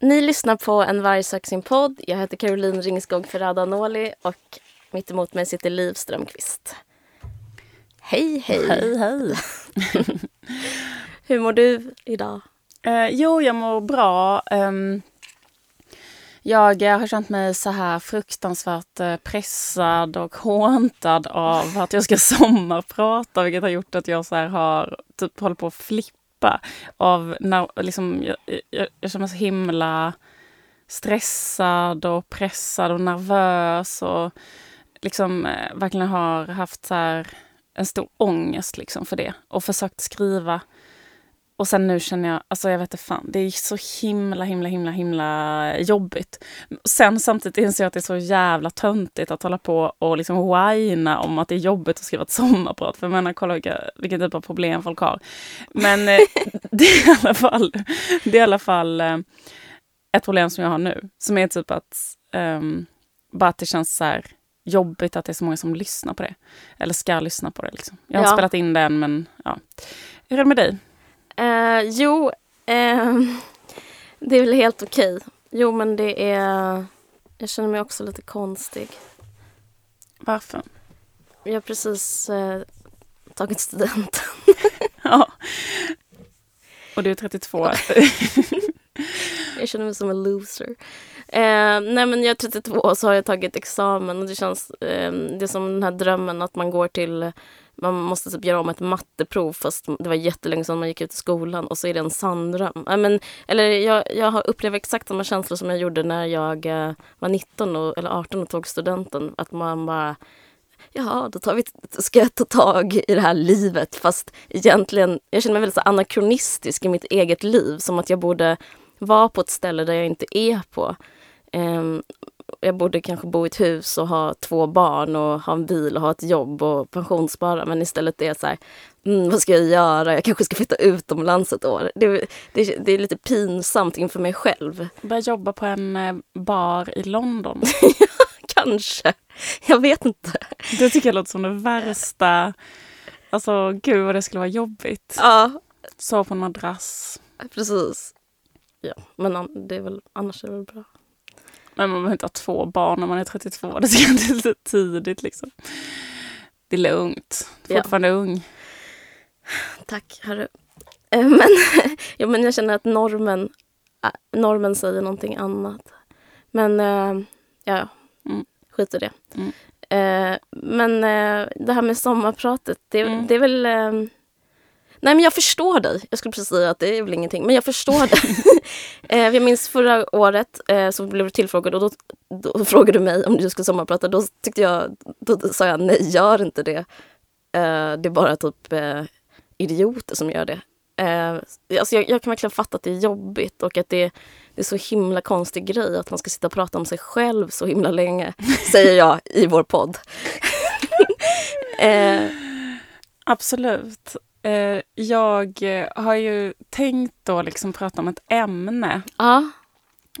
Ni lyssnar på En varg söker sin podd. Jag heter Caroline Ringskog Ferrada Noli och mitt emot mig sitter Liv Strömqvist. Hej, hej! Hej, hej! Hur mår du idag? Eh, jo, jag mår bra. Um, jag har känt mig så här fruktansvärt eh, pressad och håntad av att jag ska sommarprata, vilket har gjort att jag så har typ hållit på att flippa av när liksom, jag, jag, jag känner mig så himla stressad och pressad och nervös och liksom eh, verkligen har haft så här en stor ångest liksom för det och försökt skriva. Och sen nu känner jag, alltså jag vet inte fan, det är så himla, himla, himla, himla jobbigt. Sen samtidigt inser jag att det är så jävla töntigt att hålla på och liksom whina om att det är jobbigt att skriva ett sommarprat. För jag menar, kolla vilka, vilken typ av problem folk har. Men eh, det är i alla fall, det är i alla fall eh, ett problem som jag har nu. Som är typ att, um, bara att det känns så här jobbigt att det är så många som lyssnar på det. Eller ska lyssna på det. Liksom. Jag har Ja. spelat in det än, men ja. Hur är det med dig? Eh, jo, eh, det är väl helt okej. Jo, men det är... Jag känner mig också lite konstig. Varför? Jag har precis eh, tagit studenten. Ja. Och du är 32. Jag känner mig som en loser. Eh, nej men jag är 32 och så har jag tagit examen och det känns eh, det är som den här drömmen att man går till man måste typ göra om ett matteprov fast det var jättelänge sedan man gick ut i skolan och så är det en sann dröm. Men, eller jag, jag har upplevt exakt samma känslor som jag gjorde när jag eh, var 19 och, eller 18 och tog studenten. Att man bara Jaha, då tar vi, ska jag ta tag i det här livet. Fast egentligen, jag känner mig väldigt så anakronistisk i mitt eget liv. Som att jag borde vara på ett ställe där jag inte är på. Ehm, jag borde kanske bo i ett hus och ha två barn och ha en bil och ha ett jobb och pensionsspara. Men istället är jag så här, mm, vad ska jag göra? Jag kanske ska flytta utomlands ett år. Det, det, det är lite pinsamt inför mig själv. Börja jobba på en eh, bar i London. Kanske. Jag vet inte. Det tycker jag låter som det värsta. Alltså gud vad det skulle vara jobbigt. Ja, Sova på en madrass. precis. Ja, men det är väl, annars är det väl bra. Men man behöver inte ha två barn när man är 32. Det jag är lite tidigt liksom. Det är lugnt. Ja. Fortfarande ung. Tack, hörru. Eh, Men, ja, men jag känner att normen, äh, normen säger någonting annat. Men eh, ja, Mm. skit i det. Mm. Eh, Men eh, det här med sommarpratet, det, Mm. det är väl... Nej men jag förstår dig. Jag skulle precis säga att det är väl ingenting, men jag förstår dig. eh, jag minns förra året eh, så blev du tillfrågad och då, då frågade du mig om du skulle sommarprata. Då tyckte jag, då sa jag nej, gör inte det. Eh, det är bara typ eh, idioter som gör det. Eh, alltså jag, jag kan verkligen fatta att det är jobbigt och att det, det är så himla konstig grej att man ska sitta och prata om sig själv så himla länge, säger jag i vår podd. eh, Absolut. Eh, jag eh, har ju tänkt då liksom prata om ett ämne. ja,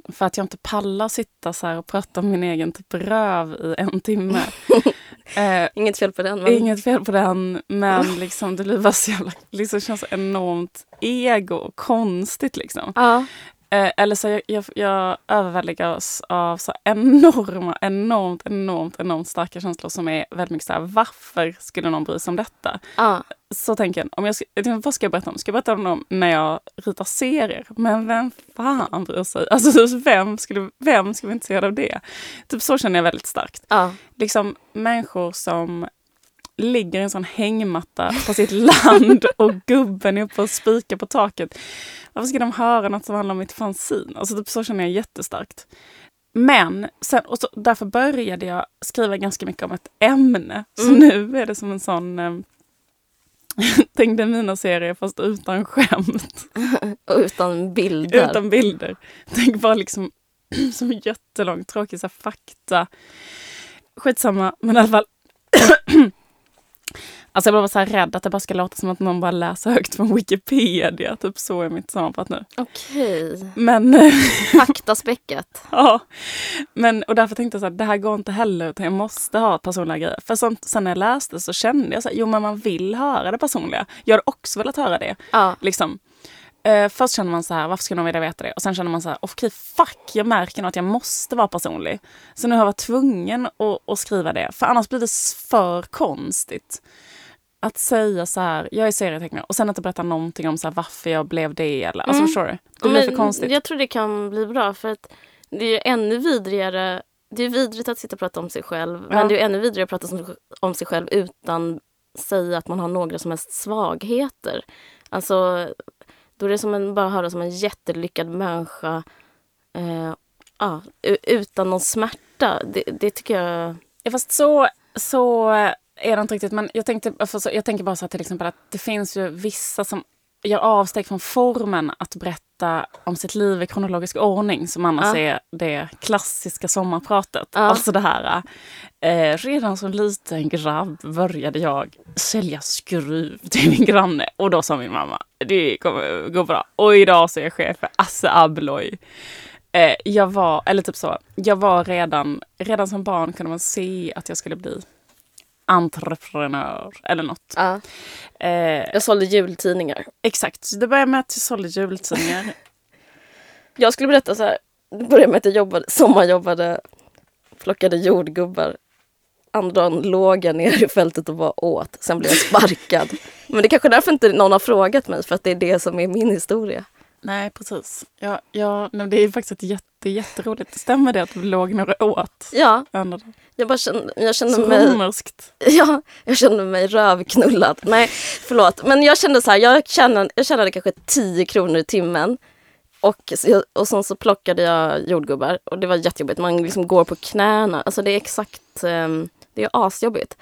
För att jag inte pallar sitta så här och prata om min egen typ röv i en timme. eh, inget fel på den. Men... Inget fel på den, men liksom, det blir bara så jävla, liksom känns enormt ego och konstigt liksom. Ja, Eh, eller så jag, jag, jag överväldigas av så enorma, enormt, enormt, enormt starka känslor som är väldigt mycket så här, varför skulle någon bry sig om detta? ja, Så tänker jag, om jag ska, vad ska jag berätta om? Ska jag berätta om dem när jag ritar serier? Men vem fan bryr sig? Alltså vem skulle, vem skulle vara intresserad av det? Typ så känner jag väldigt starkt ja. liksom människor som ligger i en sån hängmatta på sitt land och gubben är uppe och spikar på taket. Varför ska de höra något som handlar om mitt fanzine? Alltså typ så känner jag jättestarkt. Men sen, och så, därför började jag skriva ganska mycket om ett ämne. Så Mm. nu är det som en sån... Tänk dig mina serier fast utan skämt. Och utan bilder. Utan bilder. Tänk bara liksom som jättelång, tråkig så fakta. Skitsamma, men i alla fall. Alltså jag blev så här rädd att det bara ska låta som att någon bara läser högt från Wikipedia. Typ så är mitt sammanfatt nu. Okej. Men, Faktaspäckat. ja. Men, och därför tänkte jag så här, det här går inte heller utan jag måste ha personliga grejer. För sånt, sen när jag läste så kände jag så här, jo men man vill höra det personliga. Jag hade också velat höra det. Ja. Liksom. Eh, först känner man så här, varför ska någon vilja veta det? Och sen känner man så här, okej fuck, jag märker nog att jag måste vara personlig. Så nu har jag varit tvungen att, att skriva det, för annars blir det för konstigt. Att säga så här, jag är serietecknare och sen inte berätta någonting om så här, varför jag blev det. Eller, alltså Mm. förstår du? Det blir Men för konstigt. Jag tror det kan bli bra för att det är ju ännu vidrigare. Det är vidrigt att sitta och prata om sig själv. Ja. Men det är ännu vidrigare att prata om- sig själv utan säga att man har några som helst svagheter. Alltså, då är det som en, bara höra som en jättelyckad människa eh, u- utan någon smärta. Det, det tycker jag... Ja, fast så, så är det inte riktigt. Men jag, tänkte, för så, jag tänker bara så här till exempel att det finns ju vissa som gör avsteg från formen att berätta om sitt liv i kronologisk ordning som annars Ja. är det klassiska sommarpratet. Ja. Alltså det här, eh, redan som liten grabb började jag sälja skruv till min granne och då sa min mamma, det kommer gå bra. Och idag så är jag chef för Asse Abloy. Eh, jag var, eller typ så, jag var redan, redan som barn kunde man se att jag skulle bli entreprenör eller något. Ja, Eh, jag sålde jultidningar. exakt, det började med att jag sålde jultidningar. Jag skulle berätta så här. Det började med att jag jobbade, sommarjobbade, plockade jordgubbar. Andra dagen låg jag ner i fältet och bara åt. Sen blev jag sparkad. Men det är kanske därför inte någon har frågat mig, för att det är det som är min historia. Nej, precis. Ja, ja, nej, det är faktiskt ett jätte, jätteroligt. Stämmer det att du låg några åt? Ja, Andra jag bara kände, jag kände Så mig... romerskt. Ja, jag kände mig rövknullad. Nej, förlåt. Men jag kände så här, jag tjänade, jag tjänade kanske 10 kronor i timmen. Och, och sen så plockade jag jordgubbar och det var jättejobbigt. Man liksom går på knäna. Alltså det är exakt, ehm, det är asjobbigt.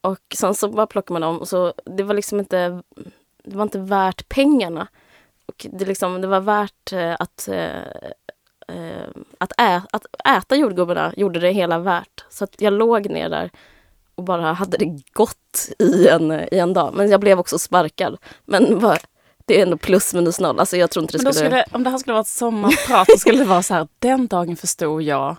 Och sen så bara plockar man dem och så det var liksom inte, det var inte värt pengarna. Och det, liksom, det var värt eh, att, eh, att, ä, att äta jordgubbarna gjorde det hela värt. Så att jag låg ner där och bara hade det gott i en, i en dag. Men jag blev också sparkad. Men vad- det är ändå plus minus noll. Alltså jag tror inte det skulle... skulle, om det här skulle vara ett sommarprat så skulle det vara så här, den dagen förstod jag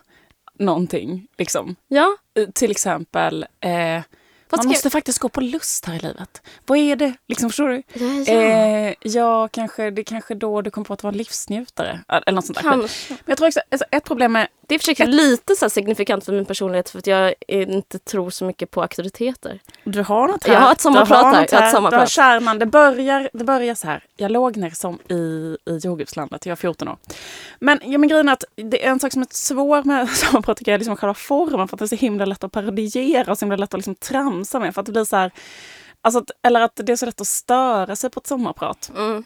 någonting. Liksom. Ja, Eh, Till exempel, eh, Vad man måste faktiskt gå på lust här i livet. Vad är det? Liksom, förstår du? ja, ja. Eh, ja, kanske, det är kanske då du kom på att vara livsnjutare. Eller något sånt där. Men jag tror också, alltså, ett problem med... Det är försökt lite så här signifikant för min personlighet för att jag inte tror så mycket på auktoriteter. Du har något här. Jag har ett sommarprat här, jag har ett här. sommarprat. Du har kärnan. Det börjar, det börjar så här. Jag låg ner som i, i jordgubbslandet. Jag var 14 år. Men, ja, men grejen är att det är en sak som är svår med sommarprat tycker jag är liksom själva formen. För att det är så himla lätt att parodiera och så himla lätt att liksom tramsa med. För att det blir så här... Alltså, att- eller att det är så lätt att störa sig på ett sommarprat. Mm.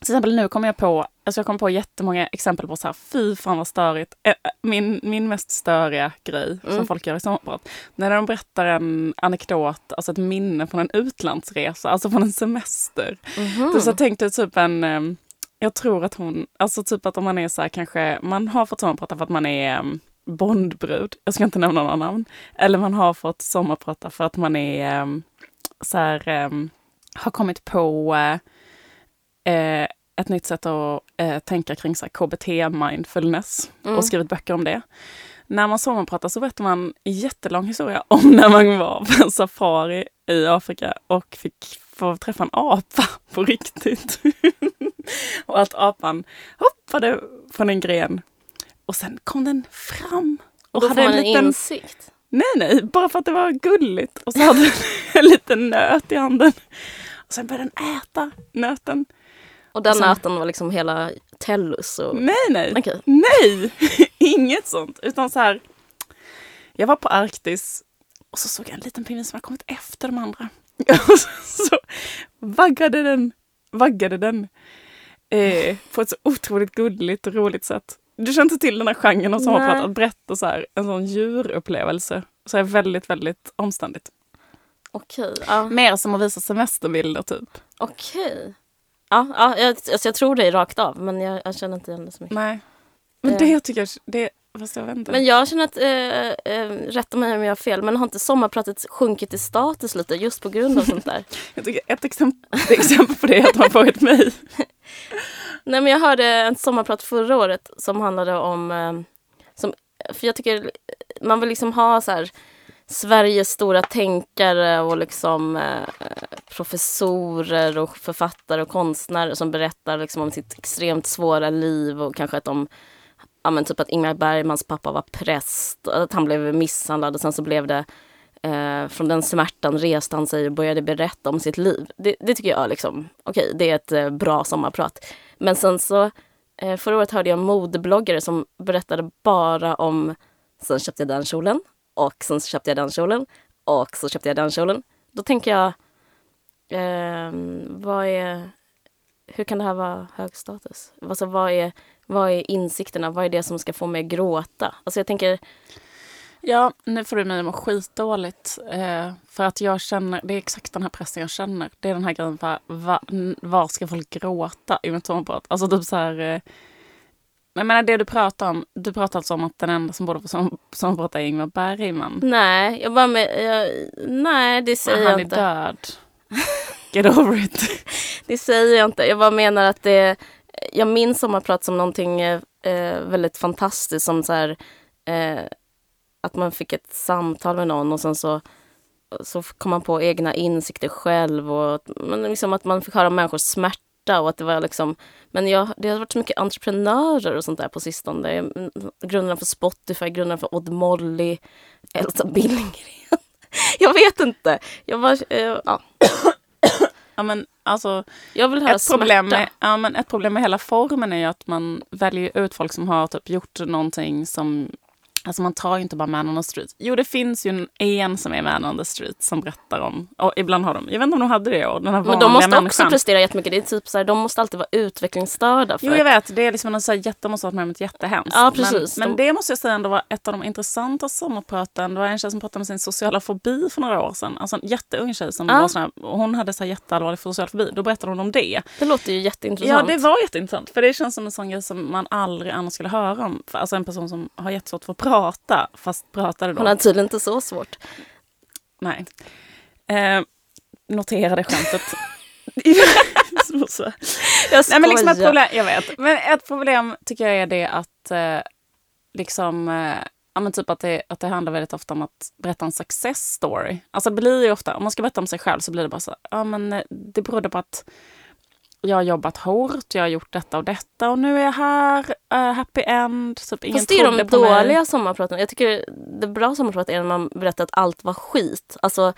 Till exempel nu kommer jag på, alltså jag kom på jättemånga exempel på så här, fy fan vad störigt. Eh, eh, Min, min mest störiga grej som Mm. folk gör i sommarprat. När de berättar en anekdot, alltså ett minne från en utlandsresa, alltså från en semester. Mhm. Du så tänkte typ en, ehm, jag tror att hon, alltså typ att om man är så här kanske, man har fått sommarprata för att man är ehm, Bondbrud, jag ska inte nämna några namn. Eller man har fått sommarprata för att man är ehm, så här, har kommit på eh, ett nytt sätt att eh, tänka kring så här, KBT-mindfulness Mm. och skrivit böcker om det. När man sommarpratar så berättar man en jättelång historia om när man var på en safari i Afrika och fick få träffa en apa på riktigt. och att apan hoppade från en gren och sen kom den fram. Och Då hade en liten, insikt. Nej, nej, bara för att det var gulligt. Och så hade den en liten nöt i handen. Och sen började den äta nöten. Och den nöten var liksom hela Tellus. Och... Nej, nej. Okej. Nej, inget sånt. Utan så här. Jag var på Arktis och så såg jag en liten pingvin som hade kommit efter de andra. Och så, så vaggade den, vaggade den eh, på ett så otroligt gulligt och roligt sätt. Du känner inte till den här genren av sommarprat, Nej. att berätta så här, en sån djurupplevelse. Så är väldigt, väldigt omständigt. Okej. Ja. Mer som att visa semesterbilder typ. Okej. Ja, ja jag, alltså jag tror dig rakt av, men jag, jag känner inte igen det så mycket. Nej. Men Eh. det tycker jag, det, fast jag vet inte. Men jag känner att, eh, eh, rätta mig om jag har fel, men har inte sommarpratet sjunkit i status lite just på grund av sånt där? jag tycker ett exempel, ett exempel på det är att man ett mejl. Nej men jag hörde en sommarprat förra året som handlade om... Eh, som, för jag tycker man vill liksom ha så här Sveriges stora tänkare och liksom eh, professorer och författare och konstnärer som berättar liksom om sitt extremt svåra liv och kanske att de Ja men typ att Ingmar Bergmans pappa var präst, att han blev misshandlad och sen så blev det eh, från den smärtan reste han sig och började berätta om sitt liv. Det, det tycker jag liksom, okej det är ett eh, bra sommarprat. Men sen så eh, förra året hörde jag en modebloggare som berättade bara om sen köpte jag den kjolen och sen så köpte jag den kjolen och så köpte jag den kjolen. Då tänker jag, eh, vad är, hur kan det här vara hög status? Alltså vad är, vad är insikterna? Vad är det som ska få mig att gråta? Alltså jag tänker, Ja, nu får du mig att må skitdåligt. Eh, för att jag känner, det är exakt den här pressen jag känner. Det är den här grejen, var, var, var ska folk gråta i mitt sommarprat? Alltså typ så här... Eh, jag menar det du pratar om, du pratar alltså om att den enda som borde få som, sommarprata är Ingmar Bergman. nej, jag bara med, jag, nej det säger jag han är inte. död. Get over it. Det säger jag inte. Jag bara menar att det... Jag minns sommarprat som någonting eh, eh, väldigt fantastiskt. Som så här, eh, att man fick ett samtal med någon och sen så, så kom man på egna insikter själv. Och men liksom att man fick höra människors smärta. Och att det var liksom, men jag, det har varit så mycket entreprenörer och sånt där på sistone. Jag- mm, Grunderna för Spotify, grunderna för Odd Molly, Elsa Billgren. Jag vet inte. Jag, bara, eh, ja. Ja, men alltså, jag vill höra ett, problem med, ja, men ett problem med hela formen är ju att man väljer ut folk som har typ gjort någonting som Alltså man tar ju inte bara Man on the Street. Jo, det finns ju en, som är Man on the Street som berättar om, och ibland har de, jag vet inte om de hade det i år, den här Men de måste människan. också prestera jättemycket. Det är typ så här, de måste alltid vara utvecklingsstörda. För Jo, jag vet. Det är liksom en så här jätte, måste ha varit med om ett jättehemskt. Ja, precis. Men, men De- det måste jag säga ändå var ett av de intressanta sommarpraten. Det var en tjej som pratade om sin sociala fobi för några år sedan. Alltså en jätteung tjej som Ja. var sån här, och hon hade så här jätteallvarlig social fobi. Då berättade hon om det. Det låter ju Ja, jätteintressant. det var jätteintressant. För det känns som en sån grej som man aldrig annars skulle höra om. För, alltså en person som har jättesvårt för att prata, fast pratade då. Hon har tydligen inte så svårt. Nej. Eh, notera det skämtet. Jag Nej, men liksom ett skojar. problem, jag vet. Men ett problem tycker jag är det att eh, liksom, eh, ja, men typ att, det, att det handlar väldigt ofta om att berätta en success story. Alltså det blir ju ofta, om man ska berätta om sig själv så blir det bara så, ja men eh, det berodde på att jag har jobbat hårt, jag har gjort detta och detta och nu är jag här, eh, happy end. Typ, ingen Fast det är de mig. dåliga sommarpraten. Jag tycker det bra sommarprat är när man berättar att allt var skit. Alltså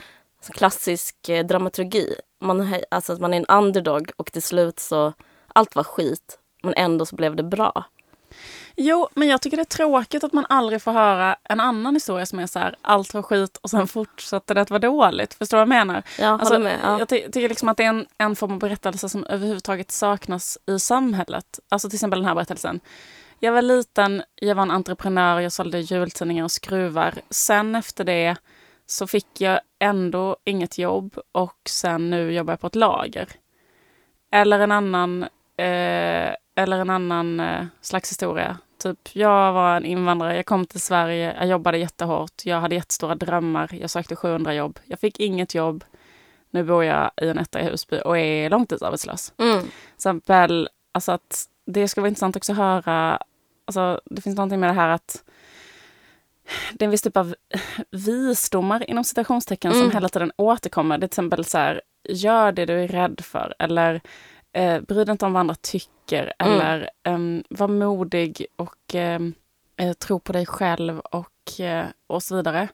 klassisk eh, dramaturgi. Man, alltså att man är en underdog och till slut så allt var skit. Men ändå så blev det bra. Jo, men jag tycker det är tråkigt att man aldrig får höra en annan historia som är så här, allt var skit och sen fortsatte det att vara dåligt. Förstår du vad jag menar? Jag Alltså, med. Ja. Jag ty- tycker liksom att det är en, en form av berättelse som överhuvudtaget saknas i samhället. Alltså till exempel den här berättelsen. Jag var liten, jag var en entreprenör, jag sålde jultidningar och skruvar. Sen efter det så fick jag ändå inget jobb och sen nu jobbar jag på ett lager. Eller en annan, eh, eller en annan eh, slags historia. Typ, jag var en invandrare, jag kom till Sverige, jag jobbade jättehårt, jag hade jättestora drömmar, jag sökte 700 jobb. Jag fick inget jobb. Nu bor jag i en etta i Husby och är långtidsarbetslös. Mm. Exempel, alltså att det skulle vara intressant också att höra, alltså det finns någonting med det här att det är en viss typ av visdomar inom citationstecken som Mm. hela tiden återkommer. Det är till exempel så här, gör det du är rädd för eller eh, bry dig inte om vad andra tycker Mm. eller um, var modig och eh, tro på dig själv och, eh, och så vidare.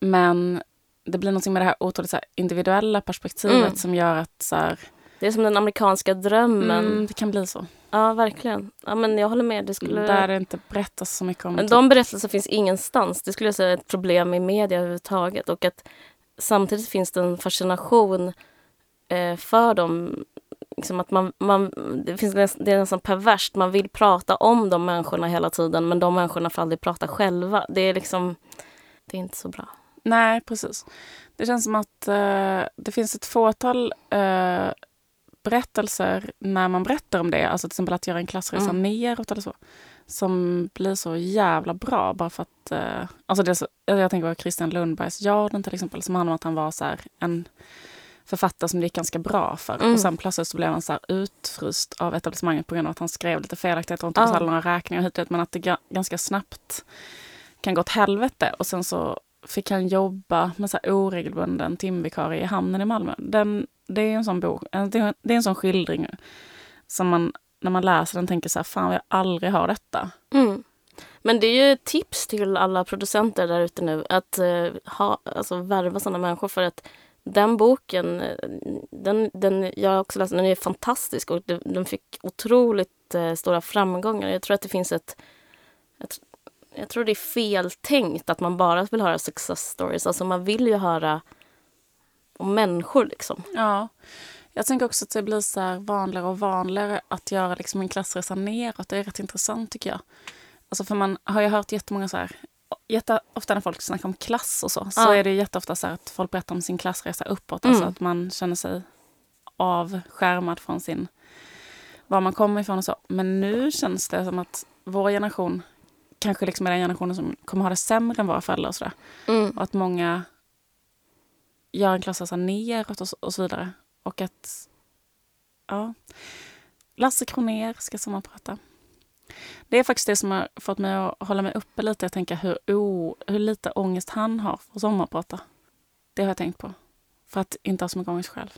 Men det blir någonting med det här otroligt så här, individuella perspektivet Mm. som gör att så här, Det är som den amerikanska drömmen. mm, det kan bli så. Ja, verkligen. Ja, men jag håller med. Det skulle... Där det inte berättas så mycket om Men typ- de berättelserna finns ingenstans. Det skulle jag säga är ett problem i media överhuvudtaget. Och att samtidigt finns det en fascination eh, för dem. Liksom att man, man, det, finns, det är nästan perverst. Man vill prata om de människorna hela tiden men de människorna får aldrig prata själva. Det är liksom... Det är inte så bra. Nej, precis. Det känns som att eh, det finns ett fåtal eh, berättelser när man berättar om det. Alltså till exempel att göra en klassresa Mm. neråt eller så. som blir så jävla bra bara för att... Eh, alltså det jag tänker på Christian Lundbergs Jarden till exempel som handlar om att han var så här, en författare som det gick ganska bra för. Mm. Och sen plötsligt så blev han så här utfryst av etablissemanget på grund av att han skrev lite felaktigt och inte betalade ah. några räkningar hit Men att det ganska snabbt kan gå åt helvete. Och sen så fick han jobba med så här oregelbunden timvikarie i hamnen i Malmö. Den, det är en sån bok, det är en sån skildring som man när man läser den tänker så här, fan jag aldrig ha detta. Mm. Men det är ju ett tips till alla producenter där ute nu att uh, ha, alltså, värva sådana människor för att den boken, eh, den, den, jag har också läst den, är fantastisk och den fick otroligt eh, stora framgångar. Jag tror att det finns ett, ett jag tror det är feltänkt att man bara vill höra success stories. Alltså man vill ju höra om människor liksom. Ja. Jag tänker också att det blir så vanligare och vanligare att göra liksom en klassresa neråt. Det är rätt intressant tycker jag. Alltså för man har ju hört jättemånga så här, jätteofta när folk snackar om klass och så, så ja. är det jätteofta så att folk berättar om sin klassresa uppåt. Alltså mm. Alltså att man känner sig avskärmad från sin, var man kommer ifrån och så. Men nu känns det som att vår generation kanske liksom är den generationen som kommer ha det sämre än våra föräldrar och sådär. Mm. Och att många gör en klassresa neråt och, och så vidare. Och att, ja, Lasse Kroner ska sommarprata. Det är faktiskt det som har fått mig att hålla mig uppe lite. Jag tänker hur, oh, hur lite ångest han har för att sommarprata. Det har jag tänkt på. För att inte ha så mycket ångest själv.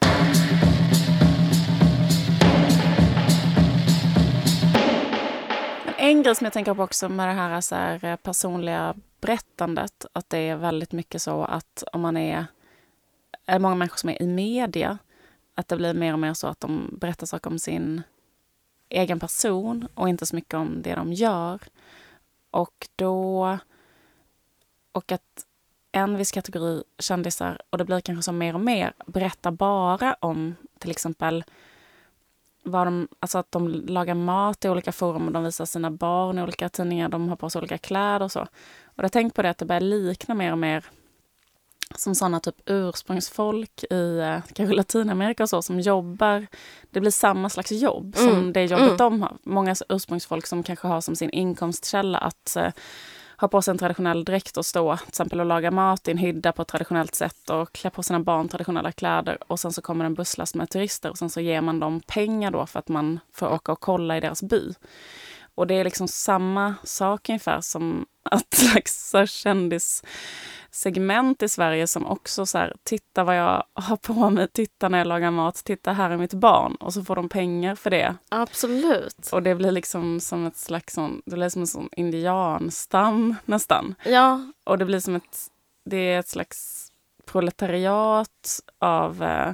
en grej som jag tänker på också med det här, så här eh, personliga berättandet, att det är väldigt mycket så att om man är, är många människor som är i media, att det blir mer och mer så att de berättar saker om sin egen person och inte så mycket om det de gör. Och då... Och att en viss kategori kändisar, och det blir kanske så mer och mer, berättar bara om till exempel vad de, alltså att de lagar mat i olika forum och de visar sina barn i olika tidningar, de har på sig olika kläder och så. Och jag har tänkt på det att det börjar likna mer och mer som sådana typ ursprungsfolk i eh, kanske Latinamerika och så som jobbar. Det blir samma slags jobb som mm. det jobbet mm. de har. Många ursprungsfolk som kanske har som sin inkomstkälla att eh, ha på sig en traditionell dräkt och stå till exempel och laga mat i en hydda på ett traditionellt sätt och klä på sina barn traditionella kläder. Och sen så kommer en busslast med turister och sen så ger man dem pengar då för att man får åka och kolla i deras by. Och det är liksom samma sak ungefär som att slags kändis segment i Sverige som också så här, titta vad jag har på mig, titta när jag lagar mat, titta här är mitt barn. Och så får de pengar för det. Absolut. Och det blir liksom som ett slags sån, det blir som en sån indianstam nästan. Ja. Och det blir som ett, det är ett slags proletariat av, eh,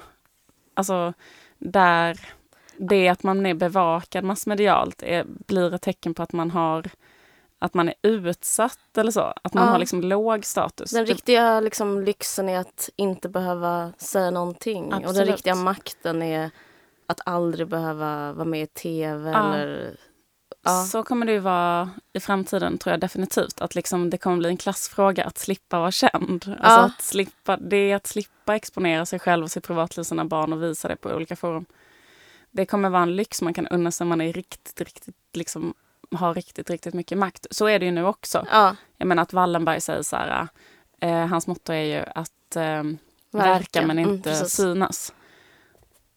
alltså där det att man är bevakad massmedialt är, blir ett tecken på att man har att man är utsatt eller så. Att man ja. har liksom låg status. Den riktiga liksom, lyxen är att inte behöva säga någonting. Absolut. Och den riktiga makten är att aldrig behöva vara med i tv. Ja. Eller, ja. Så kommer det ju vara i framtiden, tror jag definitivt. Att liksom, det kommer bli en klassfråga att slippa vara känd. Alltså att slippa, det är att slippa exponera sig själv och sitt privatliv, sina barn och visa det på olika forum. Det kommer vara en lyx man kan unna sig om man är riktigt, riktigt liksom har riktigt, riktigt mycket makt. Så är det ju nu också. Ja. Jag menar att Wallenberg säger så här, eh, hans motto är ju att eh, verka. men inte mm, synas.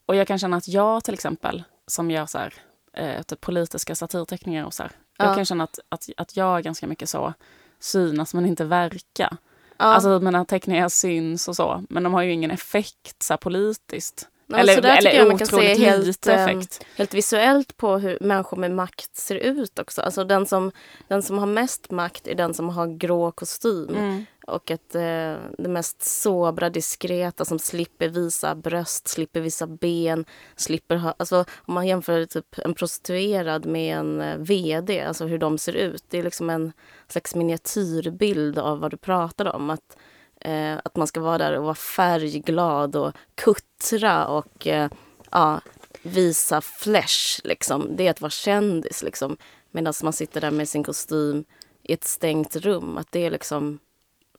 Och jag kan känna att jag till exempel, som gör så här, eh, typ politiska satirteckningar och så här, ja. jag kan känna att, att, att jag är ganska mycket så, synas men inte verka. Ja. Alltså mina teckningar syns och så, men de har ju ingen effekt så här, politiskt. Ja, eller, så där eller jag man kan se helt, ehm, helt visuellt på hur människor med makt ser ut också. Alltså den som, den som har mest makt är den som har grå kostym. Mm. Och att eh, det mest sobra, diskreta som slipper visa bröst, slipper visa ben, slipper ha... Alltså om man jämför typ en prostituerad med en eh, VD, alltså hur de ser ut. Det är liksom en slags miniatyrbild av vad du pratade om. Att Eh, att man ska vara där och vara färgglad och kuttra och eh, ja, visa flesh. Liksom. Det är att vara kändis. Liksom. Medan man sitter där med sin kostym i ett stängt rum. Att det är liksom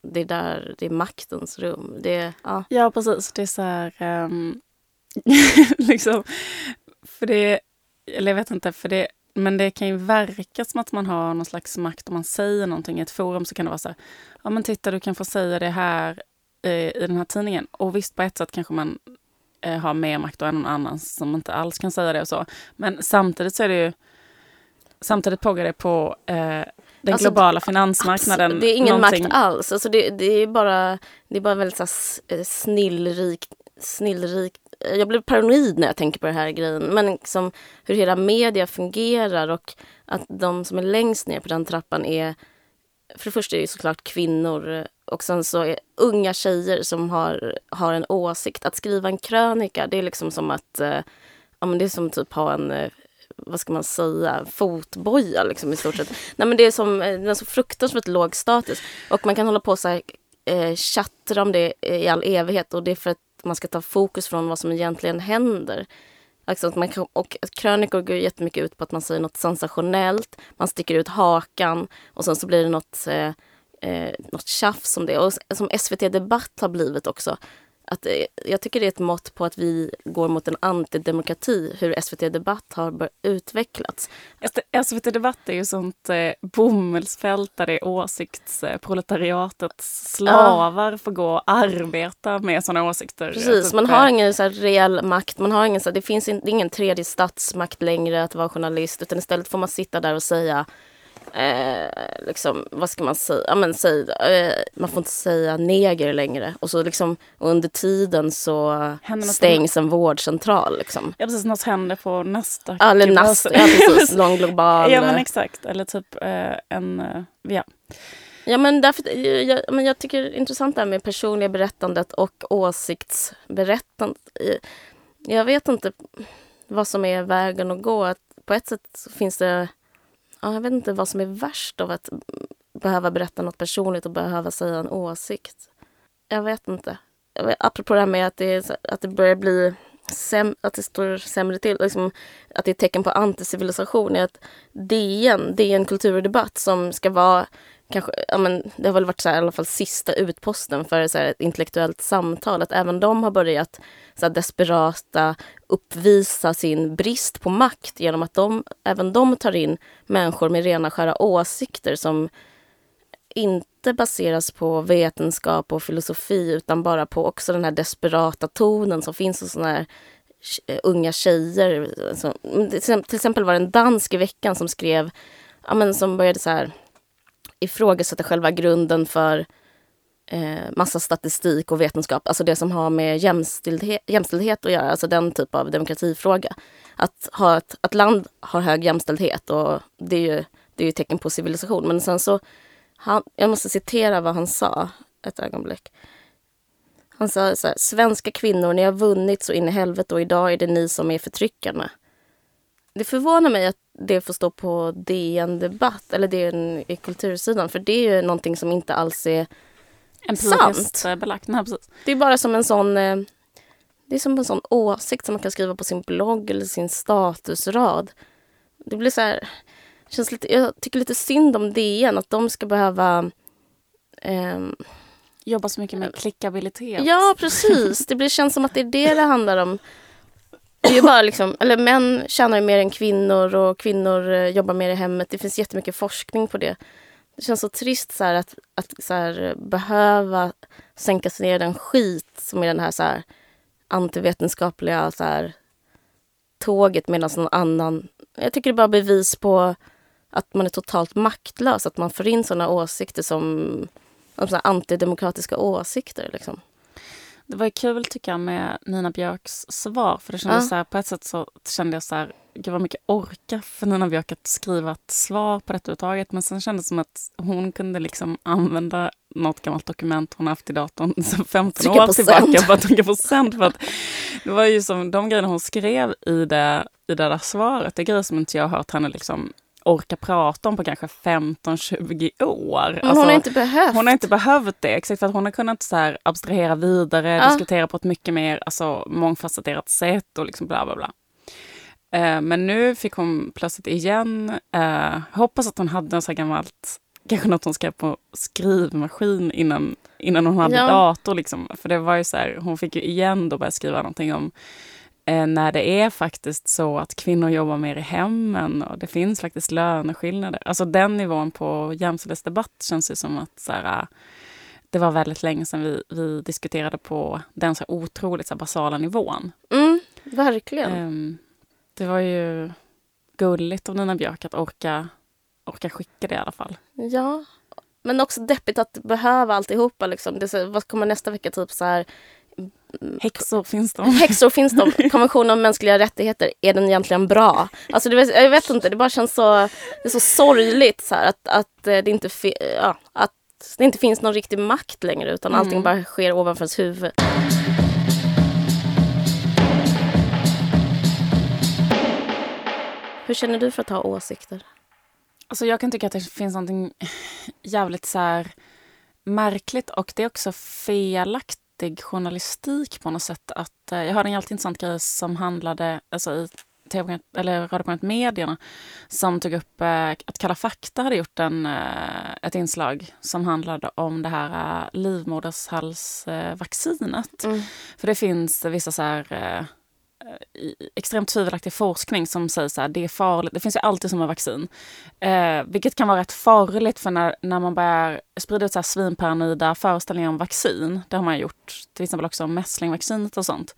det är där, det är maktens rum. Det, ja. ja, precis. Det är så här... Um, liksom, för det... Eller jag vet inte, för det men det kan ju verka som att man har någon slags makt om man säger någonting i ett forum så kan det vara så här, ja men titta du kan få säga det här eh, i den här tidningen. Och visst på ett sätt kanske man eh, har mer makt än någon annan som inte alls kan säga det och så. Men samtidigt så är det ju, samtidigt pågår det på eh, den alltså, globala finansmarknaden. Absolut, det är ingen någonting... makt alls. Alltså det, det, är bara, det är bara väldigt så här, snillrikt, snillrikt jag blir paranoid när jag tänker på den här grejen. Men liksom hur hela media fungerar och att de som är längst ner på den trappan är... För det första är det såklart kvinnor och sen så är unga tjejer som har, har en åsikt. Att skriva en krönika, det är liksom som att... Eh, ja, men det är som typ ha en eh, vad ska man säga, fotboja liksom i stort sett. Nej men det är som, eh, den är så fruktansvärt låg status. Och man kan hålla på så här, eh, tjattra om det i all evighet och det är för att man ska ta fokus från vad som egentligen händer. Alltså att man kan, och krönikor går jättemycket ut på att man säger något sensationellt, man sticker ut hakan och sen så blir det något, eh, eh, något tjafs om det. Och som SVT Debatt har blivit också, att, eh, jag tycker det är ett mått på att vi går mot en antidemokrati, hur SVT Debatt har utvecklats. SVT Debatt är ju sånt eh, bomullsfält där det är åsiktsproletariatets slavar ja. får gå och arbeta med sådana åsikter. Precis, man har ingen så här, reell makt, man har ingen, så här, det finns in, det ingen tredje statsmakt längre att vara journalist, utan istället får man sitta där och säga eh, liksom, vad ska man säga, ja, men, säg, eh, man får inte säga neger längre. Och så liksom under tiden så stängs en vårdcentral. Liksom. Ja precis, något händer på nästa. Ja, eller nästa, ja precis, någon global. Ja men exakt, eller typ eh, en, eh, ja. Ja men därför, jag, men jag tycker det är intressant det här med personliga berättandet och åsiktsberättandet. Jag vet inte vad som är vägen att gå. Att på ett sätt finns det ja, jag vet inte vad som är värst av att behöva berätta något personligt och behöva säga en åsikt. Jag vet inte. Apropå det här med att det, att det börjar bli säm, att det står sämre till, liksom, att det är ett tecken på anticivilisation, är att DN, DN Kultur och Debatt, som ska vara kanske, ja men det har väl varit så här, i alla fall sista utposten för så här, ett intellektuellt samtal, att även de har börjat så här, desperata uppvisa sin brist på makt genom att de, även de tar in människor med rena skära åsikter som inte baseras på vetenskap och filosofi utan bara på också den här desperata tonen som finns hos sådana här eh, unga tjejer. till exempel var det en dansk i veckan som skrev, ja men som började så här ifrågasätta själva grunden för eh, massa statistik och vetenskap, alltså det som har med jämställdhet, jämställdhet att göra, alltså den typ av demokratifråga. Att ha ett att land har hög jämställdhet och det är ju, det är ju tecken på civilisation. Men sen så, han, jag måste citera vad han sa ett ögonblick. Han sa så här, svenska kvinnor, ni har vunnit så in i helvete och idag är det ni som är förtryckarna. Det förvånar mig att det får stå på DN Debatt, eller DN i kultursidan, för det är ju någonting som inte alls är sant. belagt. Nej, precis. Det är bara som en sån eh, det är som en sån åsikt som man kan skriva på sin blogg eller sin statusrad. Det blir så här, känns lite, jag tycker lite synd om DN, att de ska behöva eh, Jobba så mycket med klickabilitet. Ja, precis. Det blir, känns som att det är det det handlar om. Det är bara liksom, eller män tjänar mer än kvinnor och kvinnor eh, jobbar mer i hemmet. Det finns jättemycket forskning på det. Det känns så trist så här, att, att så här, behöva sänka sig ner den skit som är den här, så här antivetenskapliga så här, tåget medan någon annan... Jag tycker det är bara bevis på att man är totalt maktlös. Att man får in såna åsikter som, som antidemokratiska åsikter. Liksom. Det var kul tycker jag med Nina Björks svar. För det kändes ja. så här, på ett sätt så kände jag så här, gud vad mycket orka för Nina Björk att skriva ett svar på detta överhuvudtaget. Men sen kändes det som att hon kunde liksom använda något gammalt dokument hon haft i datorn sedan 15 Trycka år tillbaka. Bara trycka på sänd. För att det var ju som de grejerna hon skrev i det, i det där svaret. Det är grejer som inte jag har hört henne liksom orka prata om på kanske 15-20 år. Men alltså, hon har inte behövt. Hon har inte behövt det, exakt för att hon har kunnat så här abstrahera vidare, ja. diskutera på ett mycket mer alltså, mångfacetterat sätt och liksom bla bla bla. Eh, men nu fick hon plötsligt igen, eh, hoppas att hon hade något så här gammalt, kanske något hon skrev på skrivmaskin innan, innan hon hade ja. dator. Liksom. För det var ju så här, hon fick ju igen då börja skriva någonting om när det är faktiskt så att kvinnor jobbar mer i hemmen och det finns faktiskt löneskillnader. Alltså den nivån på jämställdhetsdebatt känns ju som att så här, det var väldigt länge sedan vi, vi diskuterade på den så otroligt så basala nivån. Mm, verkligen. Um, det var ju gulligt av Nina Björk att orka, orka skicka det i alla fall. Ja, men också deppigt att behöva alltihopa. Liksom. Det så, vad kommer nästa vecka? Typ så här, Häxor finns de. Häxor finns de. Konventionen om mänskliga rättigheter, är den egentligen bra? Alltså, det, jag vet inte, det bara känns så, det är så sorgligt så här, att, att, det inte ja, att det inte finns någon riktig makt längre utan mm. allting bara sker ovanför ens huvud. Hur känner du för att ha åsikter? Alltså jag kan tycka att det finns något jävligt så märkligt och det är också felaktig journalistik på något sätt. Att, eh, jag hörde en intressant grej som handlade alltså i TV eller radioprogrammet Medierna som tog upp eh, att Kalla fakta hade gjort en, eh, ett inslag som handlade om det här livmodershalsvaccinet. Mm. För det finns vissa så här extremt tvivelaktig forskning som säger så här, det är farligt. Det finns ju alltid som en vaccin. Eh, vilket kan vara rätt farligt för när, när man börjar sprida ut så här svinparanoida föreställningar om vaccin. Det har man gjort till exempel också om mässlingvaccinet och sånt.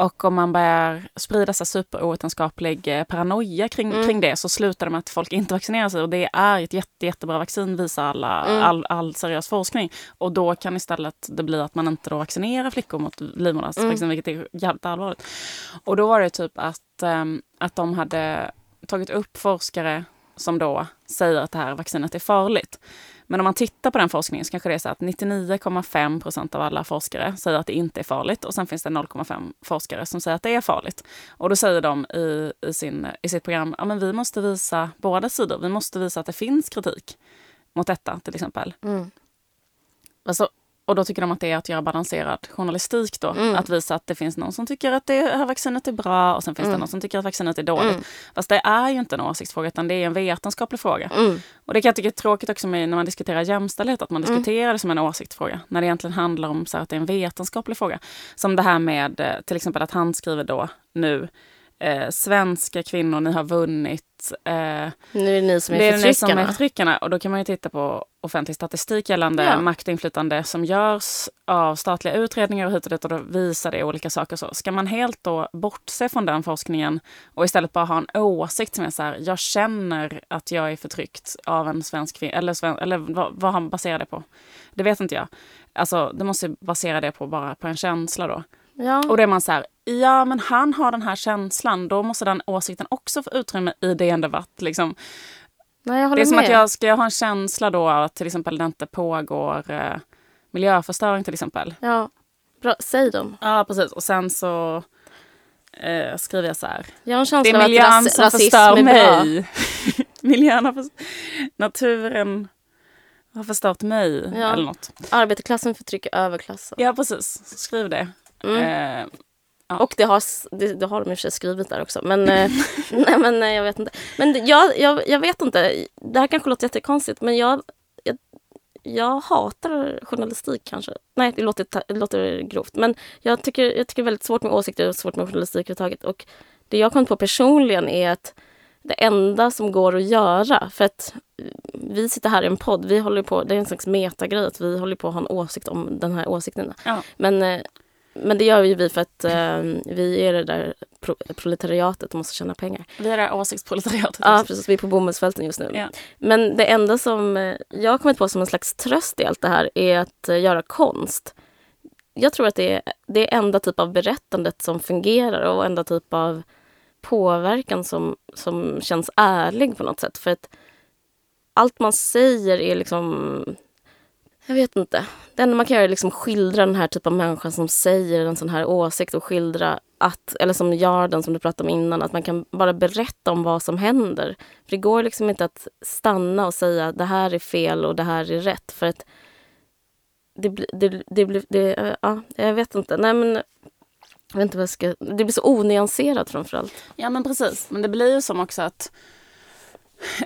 Och om man börjar sprida så superovetenskaplig eh, paranoia kring, mm. kring det så slutar det med att folk inte vaccinerar sig. Och det är ett jätte, jättebra vaccin visar alla, mm. all, all seriös forskning. Och då kan istället det bli att man inte då vaccinerar flickor mot livmoderhalsvaccin, mm. vilket är jävligt allvarligt. Och då var det typ att, um, att de hade tagit upp forskare som då säger att det här vaccinet är farligt. Men om man tittar på den forskningen så kanske det är så att 99,5 procent av alla forskare säger att det inte är farligt och sen finns det 0,5 forskare som säger att det är farligt. Och då säger de i, i, sin, i sitt program, ja men vi måste visa båda sidor. Vi måste visa att det finns kritik mot detta till exempel. Mm. Alltså, och då tycker de att det är att göra balanserad journalistik då. Mm. Att visa att det finns någon som tycker att det här vaccinet är bra och sen finns mm. det någon som tycker att vaccinet är dåligt. Mm. Fast det är ju inte en åsiktsfråga utan det är en vetenskaplig fråga. Mm. Och det kan jag tycka är tråkigt också när man diskuterar jämställdhet, att man mm. diskuterar det som en åsiktsfråga. När det egentligen handlar om så att det är en vetenskaplig fråga. Som det här med eh, till exempel att han skriver då nu eh, svenska kvinnor, ni har vunnit. Eh, nu är det ni som är det är ni som är förtryckarna. Och då kan man ju titta på offentlig statistik gällande ja. makt och inflytande som görs av statliga utredningar och hit och dit och då visar det olika saker. Så ska man helt då bortse från den forskningen och istället bara ha en åsikt som är så här, jag känner att jag är förtryckt av en svensk kvinna, eller, sven, eller vad, vad han baserar det på? Det vet inte jag. Alltså, det måste basera det på bara på en känsla då. Ja. Och då är man så här, ja men han har den här känslan, då måste den åsikten också få utrymme i DN Debatt. Liksom. Nej, jag det är som med. att jag ska ha en känsla då att till exempel det inte pågår eh, miljöförstöring till exempel. Ja, bra. Säg dem. Ja, precis. Och sen så eh, skriver jag så här. Jag har en känsla av att som förstör mig. miljön har förstört... Naturen har förstört mig. Ja. Eller något. Arbetarklassen förtrycker överklassen. Ja, precis. Skriv det. Mm. Eh, ja. Och det har, det, det, har de i och för sig skrivit där också. Men, eh, nej, men nej, jag vet inte. Men jag, jag, jag vet inte. Det här kanske låter jättekonstigt men jag, jag, jag hatar journalistik kanske. Nej, det låter, det låter grovt. Men jag tycker, jag tycker det är väldigt svårt med åsikter och svårt med journalistik överhuvudtaget. Och det jag kommit på personligen är att det enda som går att göra, för att vi sitter här i en podd, vi håller på, det är en slags metagrej, att vi håller på att ha en åsikt om den här åsikten. Ja. Men eh, men det gör ju vi för att uh, vi är det där pro proletariatet och måste tjäna pengar. Vi är det där åsiktsproletariatet. Ja, precis. Vi är på bomullsfälten just nu. Ja. Men det enda som uh, jag har kommit på som en slags tröst i allt det här är att uh, göra konst. Jag tror att det är, det är enda typ av berättandet som fungerar och enda typ av påverkan som, som känns ärlig på något sätt. För att allt man säger är liksom jag vet inte. Det enda man kan göra är liksom skildra den här typen av människa som säger en sån här åsikt och skildra att, eller som Jarden som du pratade om innan, att man kan bara berätta om vad som händer. För det går liksom inte att stanna och säga det här är fel och det här är rätt. För att det blir, det, det blir, det, eh, ja, jag vet inte. Nej men, jag vet inte vad jag ska, det blir så onyanserat framförallt. Ja men precis, men det blir ju som också att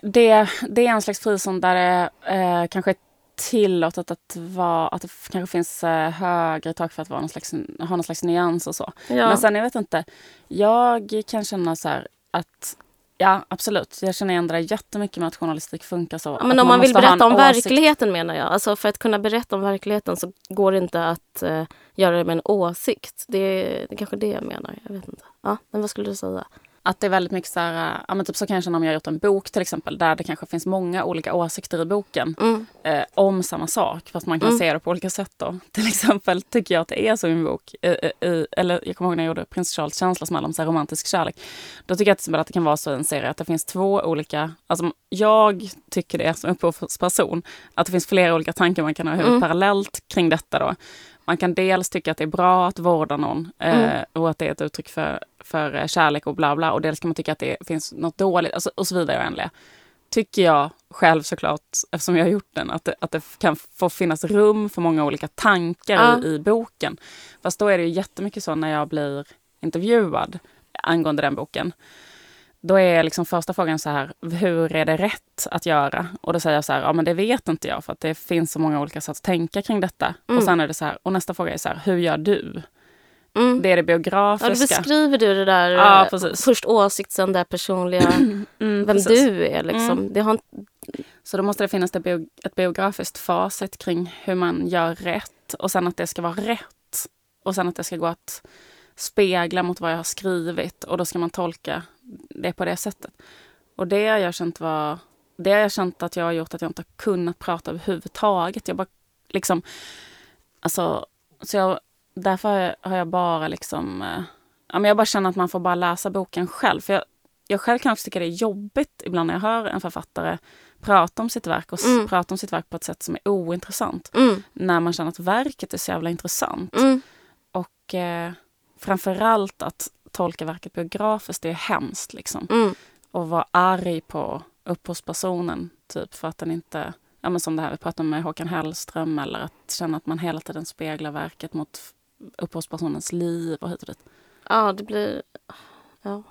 det, det är en slags frizon där det eh, kanske tillåtet att vara, att det kanske finns eh, högre tak för att vara någon slags, ha någon slags nyans och så. Ja. Men sen jag vet inte, jag kan känna så här att Ja, absolut. Jag känner igen det där jättemycket med att journalistik funkar så. Ja, men om man vill ha en berätta om åsikt. verkligheten menar jag. Alltså för att kunna berätta om verkligheten så går det inte att eh, göra det med en åsikt. Det är, det är kanske det jag menar. Jag vet inte. Ja, men vad skulle du säga? Att det är väldigt mycket så här, ja men typ så kan jag känna om jag har gjort en bok till exempel, där det kanske finns många olika åsikter i boken Mm. eh, om samma sak, fast man kan Mm. se det på olika sätt då. Till exempel tycker jag att det är så i min bok, eh, eh, i- eller jag kommer ihåg när jag gjorde Prins Charles känsla som handlar om så romantisk kärlek. Då tycker jag till exempel att det kan vara så i en serie att det finns två olika, alltså jag tycker det som upphovsperson, att det finns flera olika tankar man kan ha i huvudet Mm. parallellt kring detta då. Man kan dels tycka att det är bra att vårda någon eh, Mm. och att det är ett uttryck för, för eh, kärlek och bla bla. Och dels kan man tycka att det finns något dåligt alltså, och så vidare. oändliga. Tycker jag själv såklart, eftersom jag har gjort den, att det, att det kan få finnas rum för många olika tankar Ja. i, i boken. Fast då är det ju jättemycket så när jag blir intervjuad angående den boken. Då är liksom första frågan så här, hur är det rätt att göra? Och då säger jag så här, ja men det vet inte jag för att det finns så många olika sätt att tänka kring detta. Mm. Och sen är det så här, och nästa fråga är så här, hur gör du? Mm. Det är det Ja, då biografiska. beskriver du det där. Ja, eh, precis. först åsikt, sen det personliga. Mm, vem precis. du är liksom. Mm. Det har Så då måste det finnas det bio, ett biografiskt facit kring hur man gör rätt och sen att det ska vara rätt. Och sen att det ska gå att spegla mot vad jag har skrivit och då ska man tolka det på det sättet. Och det har jag känt var, det har jag känt att jag har gjort att jag inte har kunnat prata överhuvudtaget. Jag bara liksom, alltså, så jag, därför har jag, bara liksom, eh, ja men jag bara känner att man får bara läsa boken själv. För jag, jag själv kan också tycka det är jobbigt ibland när jag hör en författare prata om sitt verk och Mm. prata om sitt verk på ett sätt som är ointressant. mm, När man känner att verket är så jävla intressant. mm, Och eh, framförallt att tolka verket biografiskt, det är hemskt liksom. mm, Och vara arg på upphovspersonen, typ för att den inte, ja men som det här vi pratade om med Håkan Hellström, eller att känna att man hela tiden speglar verket mot upphovspersonens liv och hit och dit. Ja, det blir... Ja,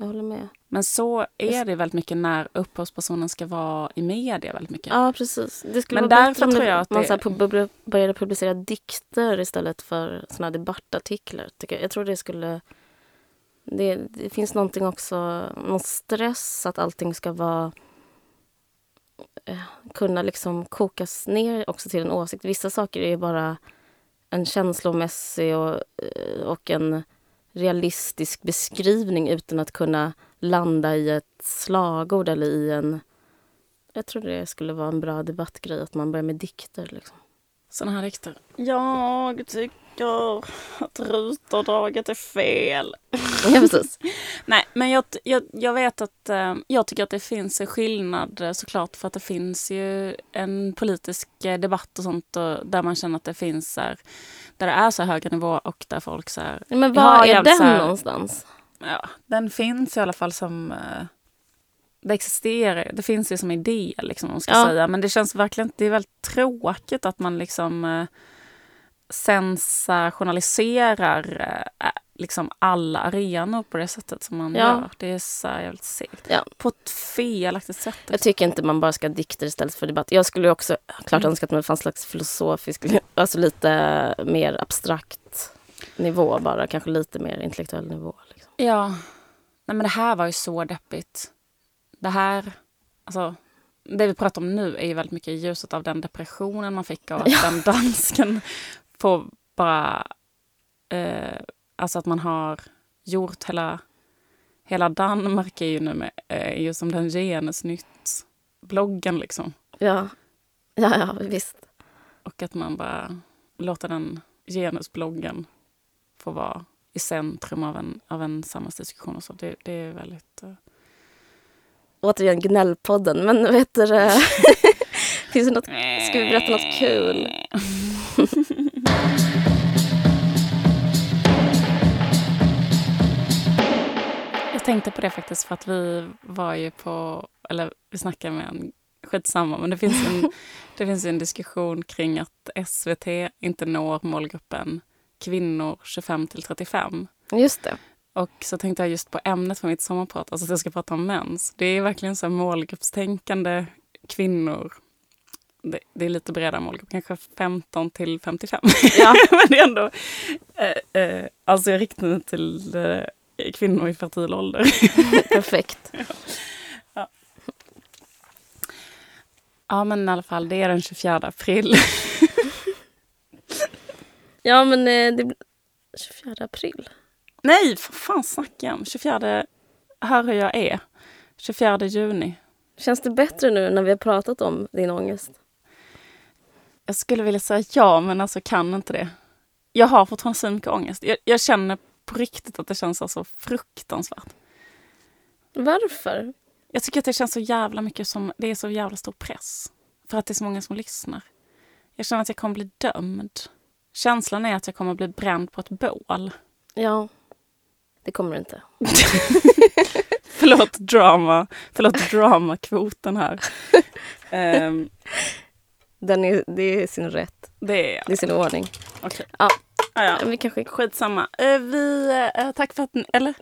jag håller med. Men så är det väldigt mycket när upphovspersonen ska vara i media väldigt mycket. Ja, precis. Det skulle Men vara därför bättre tror jag att man så här började publicera dikter istället för såna här debattartiklar. Tycker jag. jag tror det skulle... Det, det finns någonting också, någon stress att allting ska vara eh, kunna liksom kokas ner också till en åsikt. Vissa saker är bara en känslomässig och, eh, och en realistisk beskrivning utan att kunna landa i ett slagord eller i en... Jag tror det skulle vara en bra debattgrej att man börjar med dikter. Liksom. Såna här dikter. Jag tycker att rutavdraget är fel. Ja, precis. Nej, men jag, jag, jag vet att eh, jag tycker att det finns en skillnad eh, såklart för att det finns ju en politisk eh, debatt och sånt och, där man känner att det finns så här, där det är så höga nivåer och där folk så här, Men var är jävligt den här- någonstans? ja, den finns i alla fall som eh, det existerar, det finns ju som idé liksom om man ska Ja. säga. Men det känns verkligen, det är väldigt tråkigt att man liksom eh, sensationaliserar eh, liksom alla arenor på det sättet som man Ja. gör. Det är så jävligt segt. Ja. På ett felaktigt sätt. Jag tycker inte man bara ska ha dikter istället för debatt. Jag skulle också klart Mm. önska att det fanns en slags filosofisk, alltså lite mer abstrakt nivå bara. Kanske lite mer intellektuell nivå. Liksom. Ja. Nej, men det här var ju så deppigt. Det här, alltså, det vi pratar om nu är ju väldigt mycket i ljuset av den depressionen man fick av att den dansken på bara, eh, alltså att man har gjort hela, hela Danmark är ju nu med, eh, ju som den genusnytt bloggen liksom. Ja. ja, ja visst. Och att man bara låter den genusbloggen få vara i centrum av en, av en samhällsdiskussion. Och så. Det, det är väldigt... eh, Återigen gnällpodden. Men vet du, finns det något, ska vi berätta något kul? tänkte på det faktiskt för att vi var ju på, eller vi snackade med en, skitsamma, men det finns en, det finns en diskussion kring att SVT inte når målgruppen kvinnor 25 till 35. Just det. Och så tänkte jag just på ämnet för mitt sommarprat, alltså att jag ska prata om mens. Det är verkligen så målgruppstänkande kvinnor det, det är lite bredare målgrupp, kanske 15 till 55. Ja. Men det är ändå... Eh, eh, alltså jag riktar mig till eh, kvinnor i fertil ålder. Perfekt. Ja men i alla fall, det är den 24 april. Ja, men eh, det blir 24 april. Nej, vad fan snackar jag om? 24... Hör hur jag är. 24 juni. Känns det bättre nu när vi har pratat om din ångest? Jag skulle vilja säga ja, men alltså kan inte det. Jag har fortfarande så mycket ångest. Jag, jag känner på riktigt att det känns alltså fruktansvärt. Varför? Jag tycker att det känns så jävla mycket som, det är så jävla stor press. För att det är så många som lyssnar. Jag känner att jag kommer bli dömd. Känslan är att jag kommer bli bränd på ett bål. Ja, det kommer du inte. Förlåt drama, förlåt dramakvoten här. Ehm, Den är, det är sin rätt. det är Det är sin ordning. okej. Ja. Ah, ja. Vi kanske... Skitsamma. Eh, vi, eh, tack för att ni, eller?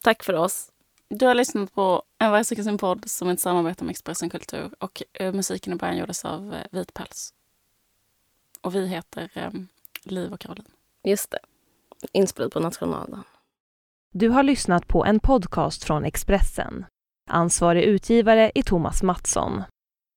Tack för oss. Du har lyssnat på En söker sin podd som är ett samarbete med Expressen Kultur och eh, musiken i början gjordes av eh, Vit Päls. Och vi heter eh, Liv och Caroline. Just det. Inspelad på Nationalen. Du har lyssnat på en podcast från Expressen. Ansvarig utgivare är Thomas Mattsson.